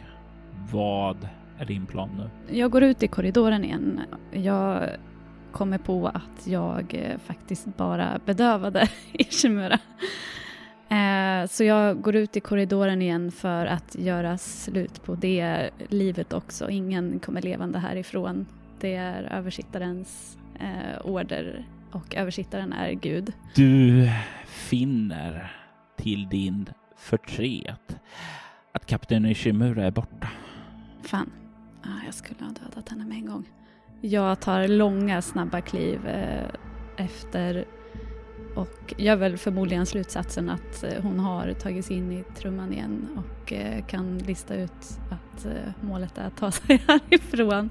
S1: Vad är din plan nu?
S4: Jag går ut i korridoren igen. Jag kommer på att jag eh, faktiskt bara bedövade (laughs) Ishimura. Eh, så jag går ut i korridoren igen för att göra slut på det livet också. Ingen kommer levande härifrån. Det är översittarens eh, order och översittaren är Gud.
S1: Du finner till din förtret att kapten Ishimura är borta.
S4: Fan, ah, jag skulle ha dödat henne med en gång. Jag tar långa snabba kliv eh, efter och gör väl förmodligen slutsatsen att eh, hon har tagit sig in i trumman igen och eh, kan lista ut att eh, målet är att ta (laughs) sig härifrån.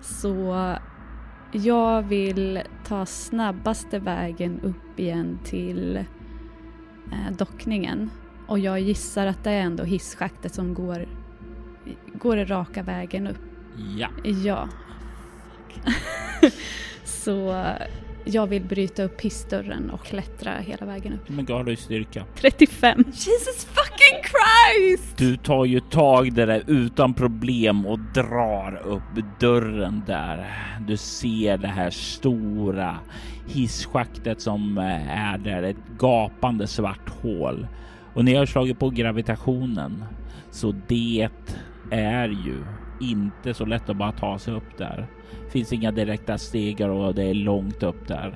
S4: Så jag vill ta snabbaste vägen upp igen till eh, dockningen och jag gissar att det är ändå hisschaktet som går, går den raka vägen upp.
S1: Ja,
S4: Ja. (laughs) Så jag vill bryta upp hissdörren och klättra hela vägen upp.
S1: men gav du styrka?
S4: 35.
S2: Jesus fuck Fucking Christ!
S1: Du tar ju tag där utan problem och drar upp dörren där. Du ser det här stora hisschaktet som eh, är där, ett gapande svart hål. Och ni har slagit på gravitationen, så det är ju inte så lätt att bara ta sig upp där. Finns inga direkta stegar och det är långt upp där.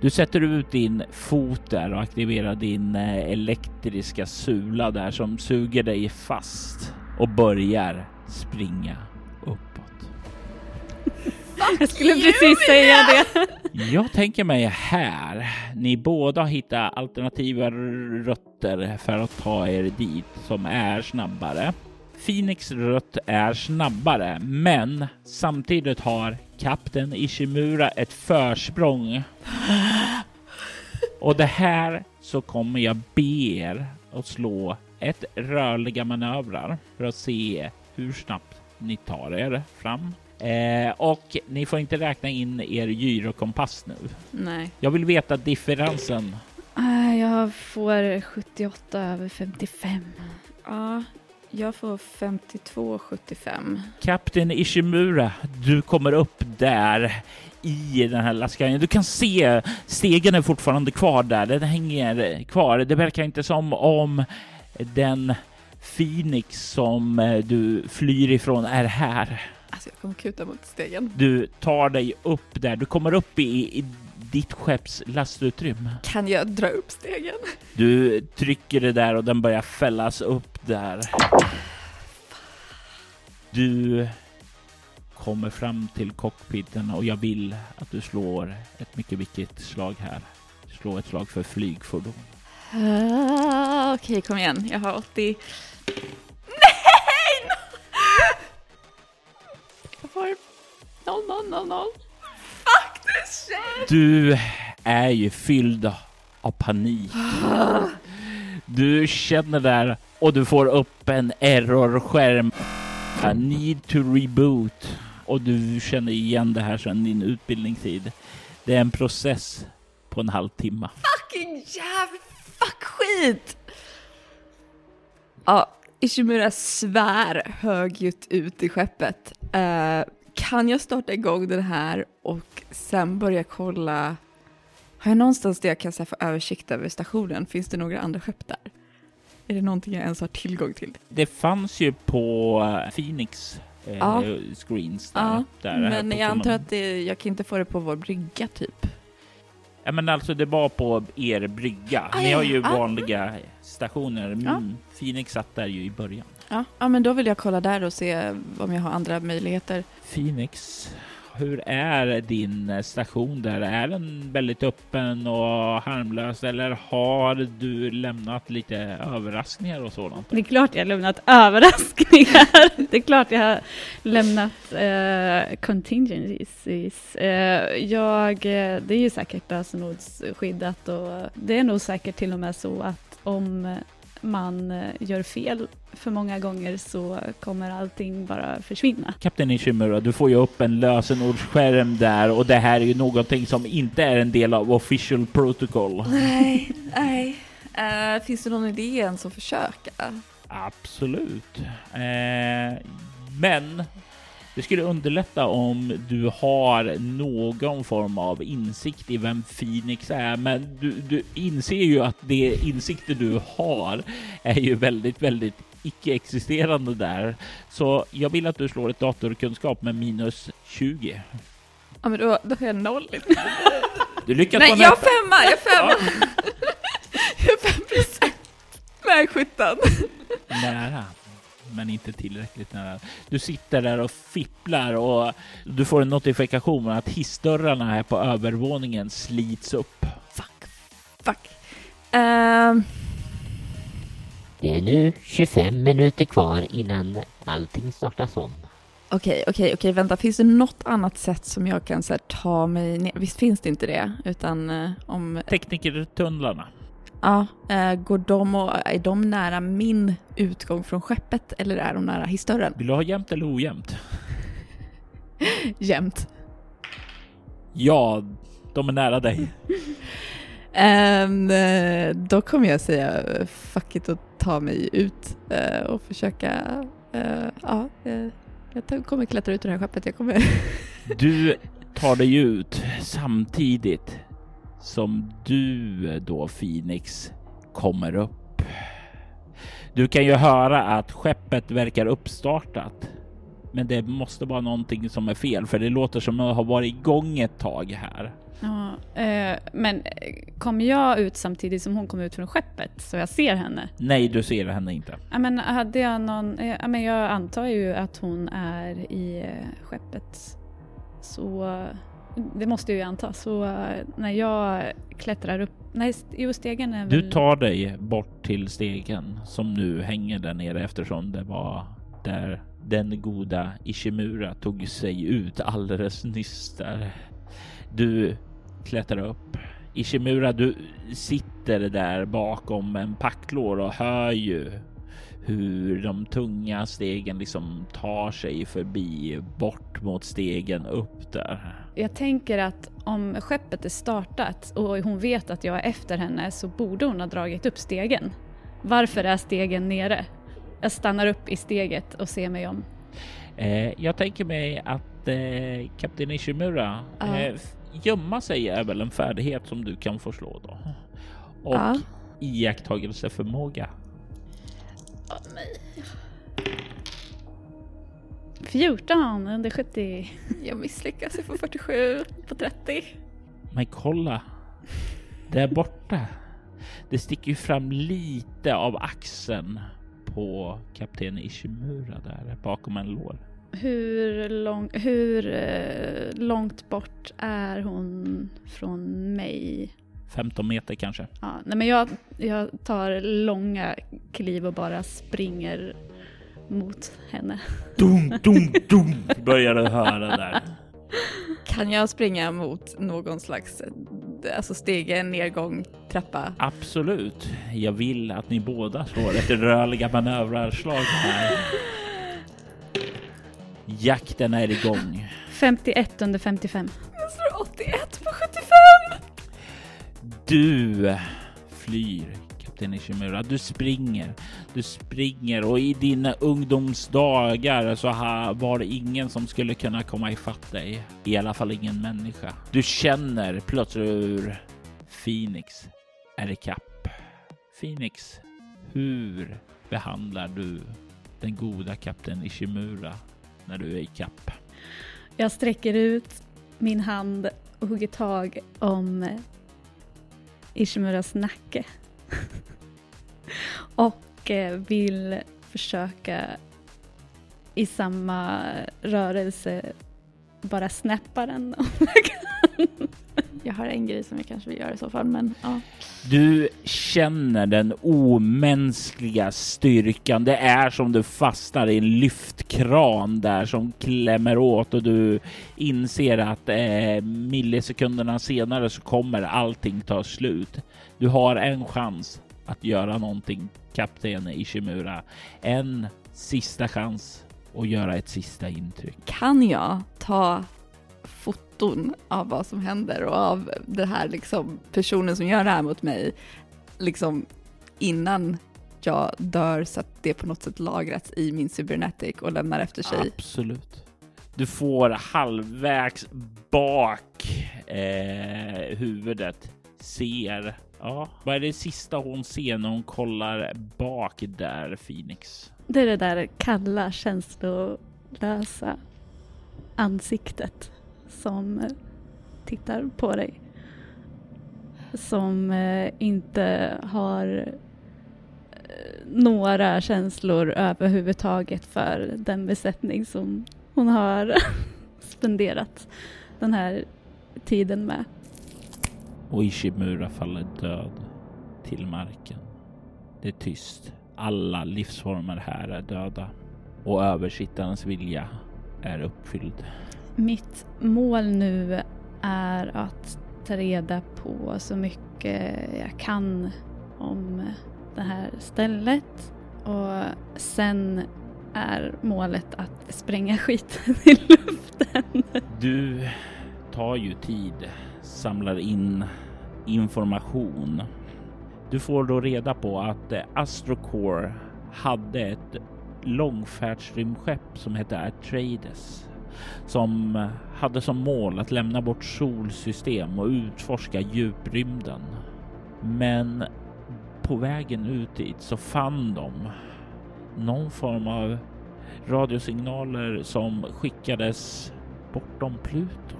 S1: Du sätter ut din fot där och aktiverar din eh, elektriska sula där som suger dig fast och börjar springa uppåt.
S4: Jag skulle precis säga det.
S1: Jag tänker mig här. Ni båda har hittat alternativa rötter för att ta er dit som är snabbare. Phoenix rött är snabbare, men samtidigt har kapten Ishimura ett försprång. Och det här så kommer jag be er att slå ett rörliga manövrar för att se hur snabbt ni tar er fram. Eh, och ni får inte räkna in er gyrokompass nu.
S2: Nej.
S1: Jag vill veta differensen.
S4: Ah, Jag får 78 över 55.
S2: Ja, jag får 52,75.
S1: Kapten Ishimura, du kommer upp där i den här lastkajen. Du kan se stegen är fortfarande kvar där. Den hänger kvar. Det verkar inte som om den Phoenix som eh, du flyr ifrån är här.
S2: Alltså jag kommer kuta mot stegen.
S1: Du tar dig upp där. Du kommer upp i, i ditt skepps lastutrymme.
S2: Kan jag dra upp stegen?
S1: Du trycker det där och den börjar fällas upp där. Du kommer fram till cockpiten och jag vill att du slår ett mycket viktigt slag här. Slå ett slag för flygfordon.
S2: Uh, Okej, kom igen. Jag har 80... Nej! Jag får 0, 0, 0, 0. Fuck this shit!
S1: Du är ju fylld av panik. Du känner där och du får upp en errorskärm. I need to reboot. Och du känner igen det här sedan din utbildningstid. Det är en process på en halvtimme.
S2: Fucking jävla fuck skit! Ja, Ishimura svär högljutt ut i skeppet. Uh, kan jag starta igång den här och sen börja kolla? Har jag någonstans där jag kan få översikt över stationen? Finns det några andra skepp där? Är det någonting jag ens har tillgång till?
S1: Det fanns ju på eh, Phoenix eh,
S2: Ja.
S1: screens där.
S2: Ja,
S1: där
S2: men jag antar att det, jag kan inte få det på vår brygga typ.
S1: Ja, men alltså det var på er brygga.
S2: Ah,
S1: Ni har ju.
S2: Ah.
S1: vanliga stationer. Mm,
S2: Ja.
S1: Phoenix satt där ju i början.
S2: Ja. ja, men då vill jag kolla där och se om jag har andra möjligheter.
S1: Phoenix, hur är din station där? Är den väldigt öppen och harmlös eller har du lämnat lite överraskningar och sådant?
S4: Det är klart jag har lämnat överraskningar. (laughs) Det är klart jag har lämnat eh, contingencies. Eh, jag, eh, det är ju säkert lösenordsskyddat och det är nog säkert till och med så att om man eh, gör fel för många gånger så kommer allting bara försvinna.
S1: Kapten Ishimura, du får ju upp en lösenordsskärm där och det här är ju någonting som inte är en del av official protocol.
S2: Nej, nej. Eh, finns det någon idé ens att försöka?
S1: Absolut. Eh, men det skulle underlätta om du har någon form av insikt i vem Phoenix är. Men du, du inser ju att det insikter du har är ju väldigt, väldigt icke-existerande där. Så jag vill att du slår ett datorkunskap med minus 20.
S2: Ja, men då, då har jag noll.
S1: Du lyckas
S2: Nej, jag har femma! Jag har femma! jag har fem procent! Nej, 17.
S1: Nära, men inte tillräckligt nära. Du sitter där och fipplar och du får en notifikation att hissdörrarna här på övervåningen slits upp.
S2: Fuck. Fuck. Ehm,
S3: Det är nu 25 minuter kvar innan allting startas om.
S2: Okej, okej, okej, vänta. Finns det något annat sätt som jag kan så här, ta mig ner? Visst finns det inte det? Utan eh, om...
S1: Teknikertunnlarna.
S2: Ja, eh, går de och, är de nära min utgång från skeppet eller är de nära hissdörren?
S1: Vill du ha jämnt eller ojämnt? (laughs)
S2: Jämt.
S1: Ja, de är nära dig. (laughs)
S2: Eh, då kommer jag säga fuck it och ta mig ut eh, och försöka, eh, ja, eh, jag kommer klättra ut ur det här skeppet. Jag kommer,
S1: Du tar dig ut samtidigt som du då Phoenix kommer upp. Du kan ju höra att skeppet verkar uppstartat. Men det måste vara någonting som är fel för det låter som att ha varit igång ett tag här.
S4: Ja, eh, men eh, kommer jag ut samtidigt som hon kommer ut från skeppet så jag ser henne?
S1: Nej, du ser henne inte.
S4: Ja, men hade jag någon, eh, ja, men jag antar ju att hon är i eh, skeppet. Så eh, det måste ju anta. Så eh, när jag klättrar upp, nej jo stegen är
S1: Du
S4: väl...
S1: tar dig bort till stegen som nu hänger där nere eftersom det var där den goda Ishimura tog sig ut alldeles nyss där. Du klättrar upp. Ishimura, du sitter där bakom en packlår och hör ju hur de tunga stegen liksom tar sig förbi bort mot stegen upp där.
S4: Jag tänker att om skeppet är startat och hon vet att jag är efter henne så borde hon ha dragit upp stegen. Varför är stegen nere? Jag stannar upp i steget och ser mig om.
S1: Eh, jag tänker mig att eh, Kapten Ishimura
S2: Ja.
S1: eh, gömma sig är väl en färdighet som du kan få slå då. Och
S2: Ja.
S1: iakttagelseförmåga.
S4: 14 under 70.
S2: jag misslyckas, jag får 47 på 30.
S1: Men kolla där borta. Det sticker ju fram lite av axeln på kapten Ishimura där bakom en lår.
S4: Hur, lång, hur eh, långt bort är hon från mig?
S1: 15 meter kanske.
S4: Ja, nej men jag, jag tar långa kliv och bara springer mot henne.
S1: Dum, dum, dum börjar du höra där.
S2: Kan jag springa mot någon slags alltså stege, nedgång, trappa?
S1: Absolut. Jag vill att ni båda slår ett rörliga manövrarslag här. Jakten är igång.
S4: 51 under 55.
S2: Jag slår 81 på 75!
S1: Du flyr, kapten Ishimura. Du springer. Du springer och i dina ungdomsdagar så var det ingen som skulle kunna komma ifatt dig. I alla fall ingen människa. Du känner plötsligt hur Phoenix är i kapp. Phoenix, hur behandlar du den goda kapten Ishimura när du är i kapp?
S4: Jag sträcker ut min hand och hugger tag om Ishimuras nacke. (laughs) och eh, vill försöka i samma rörelse bara snäppa den om jag kan.
S2: Jag har en grej som jag kanske vill göra i så fall, men ja.
S1: Du känner den omänskliga styrkan. Det är som du fastnar i en lyftkran där som klämmer åt och du inser att eh, millisekunderna senare så kommer allting ta slut. Du har en chans att göra någonting, kapten Ishimura. En sista chans att göra ett sista intryck.
S2: Kan jag ta foton av vad som händer och av den här liksom personen som gör det här mot mig liksom innan jag dör så att det på något sätt lagrats i min cybernetic och lämnar efter sig.
S1: Absolut. Du får halvvägs bak eh, huvudet. Ser. Ja, vad är det sista hon ser när hon kollar bak där, Phoenix?
S4: Det är det där kalla, känslolösa ansiktet som eh, tittar på dig. Som eh, inte har eh, några känslor överhuvudtaget för den besättning som hon har (laughs) spenderat den här tiden med.
S1: Och Ishimura faller död till marken. Det är tyst. Alla livsformer här är döda och översittarens vilja är uppfylld.
S4: Mitt mål nu är att ta reda på så mycket jag kan om det här stället och sen är målet att spränga skiten i luften.
S1: Du tar ju tid, samlar in information. Du får då reda på att eh, Astrocore hade ett långfärdsrymdskepp som hette Atreides som hade som mål att lämna bort solsystem och utforska djuprymden. Men på vägen ut dit så fann de någon form av radiosignaler som skickades bortom Pluto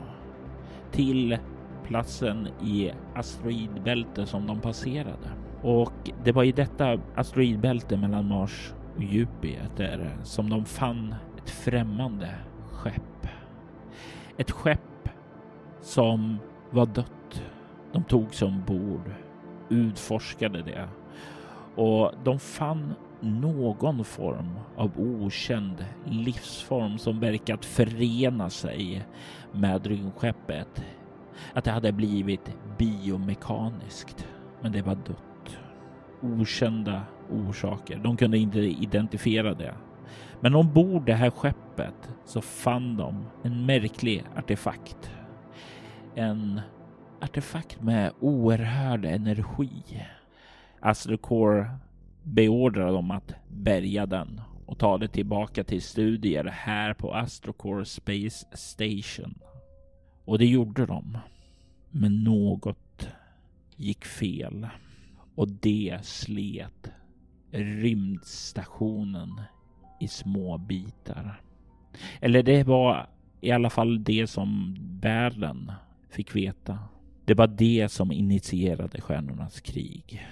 S1: till platsen i asteroidbältet som de passerade. Och det var i detta asteroidbälte mellan Mars och Jupiter som de fann ett främmande skepp. Ett skepp som var dött. De tog sig ombord, utforskade det och de fann någon form av okänd livsform som verkat förena sig med rymdskeppet. Att det hade blivit biomekaniskt, men det var dött. Okända orsaker. De kunde inte identifiera det. Men ombord det här skeppet så fann de en märklig artefakt. En artefakt med oerhörd energi. Astrocore beordrade dem att bärga den och ta det tillbaka till studier här på Astrocore Space Station. Och det gjorde de. Men något gick fel och det slet rymdstationen i små bitar. Eller det var i alla fall det som världen fick veta. Det var det som initierade Stjärnornas krig.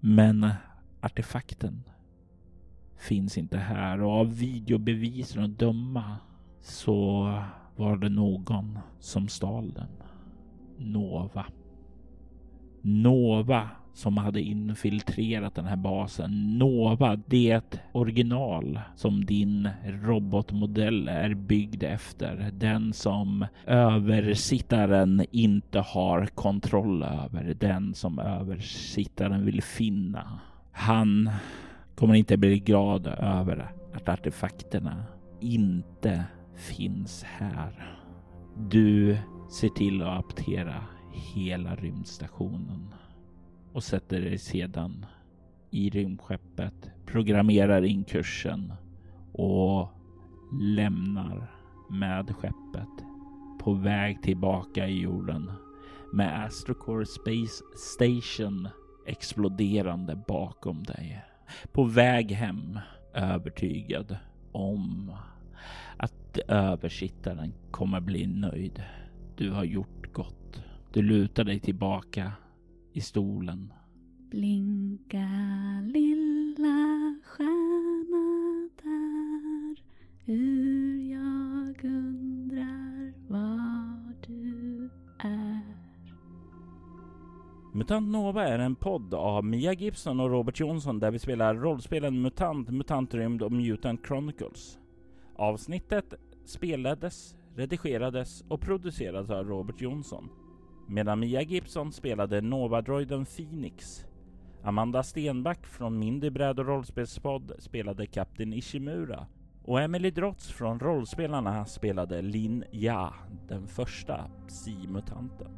S1: Men artefakten finns inte här och av videobevisen att döma så var det någon som stal den. Nova. Nova som hade infiltrerat den här basen. Nova, det original som din robotmodell är byggd efter. Den som översittaren inte har kontroll över. Den som översittaren vill finna. Han kommer inte bli glad över att artefakterna inte finns här. Du ser till att aptera hela rymdstationen och sätter dig sedan i rymdskeppet, programmerar in kursen och lämnar med skeppet på väg tillbaka i jorden med Astrocore Space Station exploderande bakom dig. På väg hem övertygad om att översittaren kommer bli nöjd. Du har gjort gott. Du lutar dig tillbaka i stolen.
S4: Blinka lilla stjärna där hur jag undrar var du är
S1: MUTANT NOVA är en podd av Mia Gibson och Robert Jonsson där vi spelar rollspelen MUTANT, MUTANTRYMD och MUTANT Chronicles. Avsnittet spelades, redigerades och producerades av Robert Jonsson. Medan Mia Gibson spelade Nova-droiden Phoenix. Amanda Stenback från Mindy bräd och rollspelspodd spelade Kapten Ishimura. Och Emily Drotz från Rollspelarna spelade Lin Ja, den första Psi-mutanten.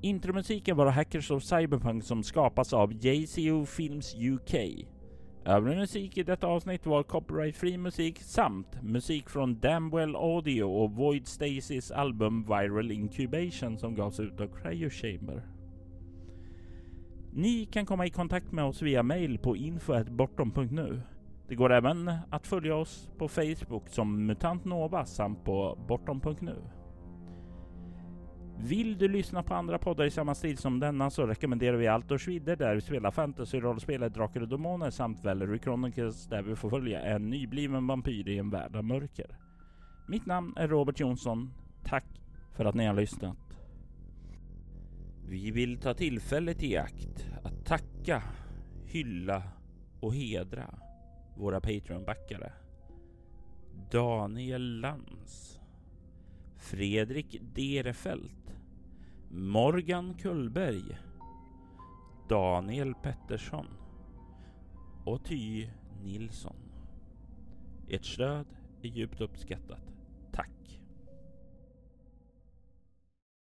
S1: Intromusiken var Hackers of Cyberpunk som skapas av JCO Films UK. Övrig musik i detta avsnitt var copyright-fri musik samt musik från Damwell Audio och Void Stasis album Viral Incubation som gavs ut av Cryo Chamber. Ni kan komma i kontakt med oss via mail på info.bortom.nu. Det går även att följa oss på Facebook som Mutant Nova samt på bortom.nu. Vill du lyssna på andra poddar i samma stil som denna så rekommenderar vi Altors Vidder där vi spelar fantasy-rollspelet Drakar och Demoner samt Valery Chronicles där vi får följa en nybliven vampyr i en värld av mörker. Mitt namn är Robert Jonsson. Tack för att ni har lyssnat. Vi vill ta tillfället i akt att tacka, hylla och hedra våra Patreon-backare. Daniel Lantz Fredrik Derefelt Morgan Kullberg Daniel Pettersson och Ty Nilsson. Ert stöd är djupt uppskattat.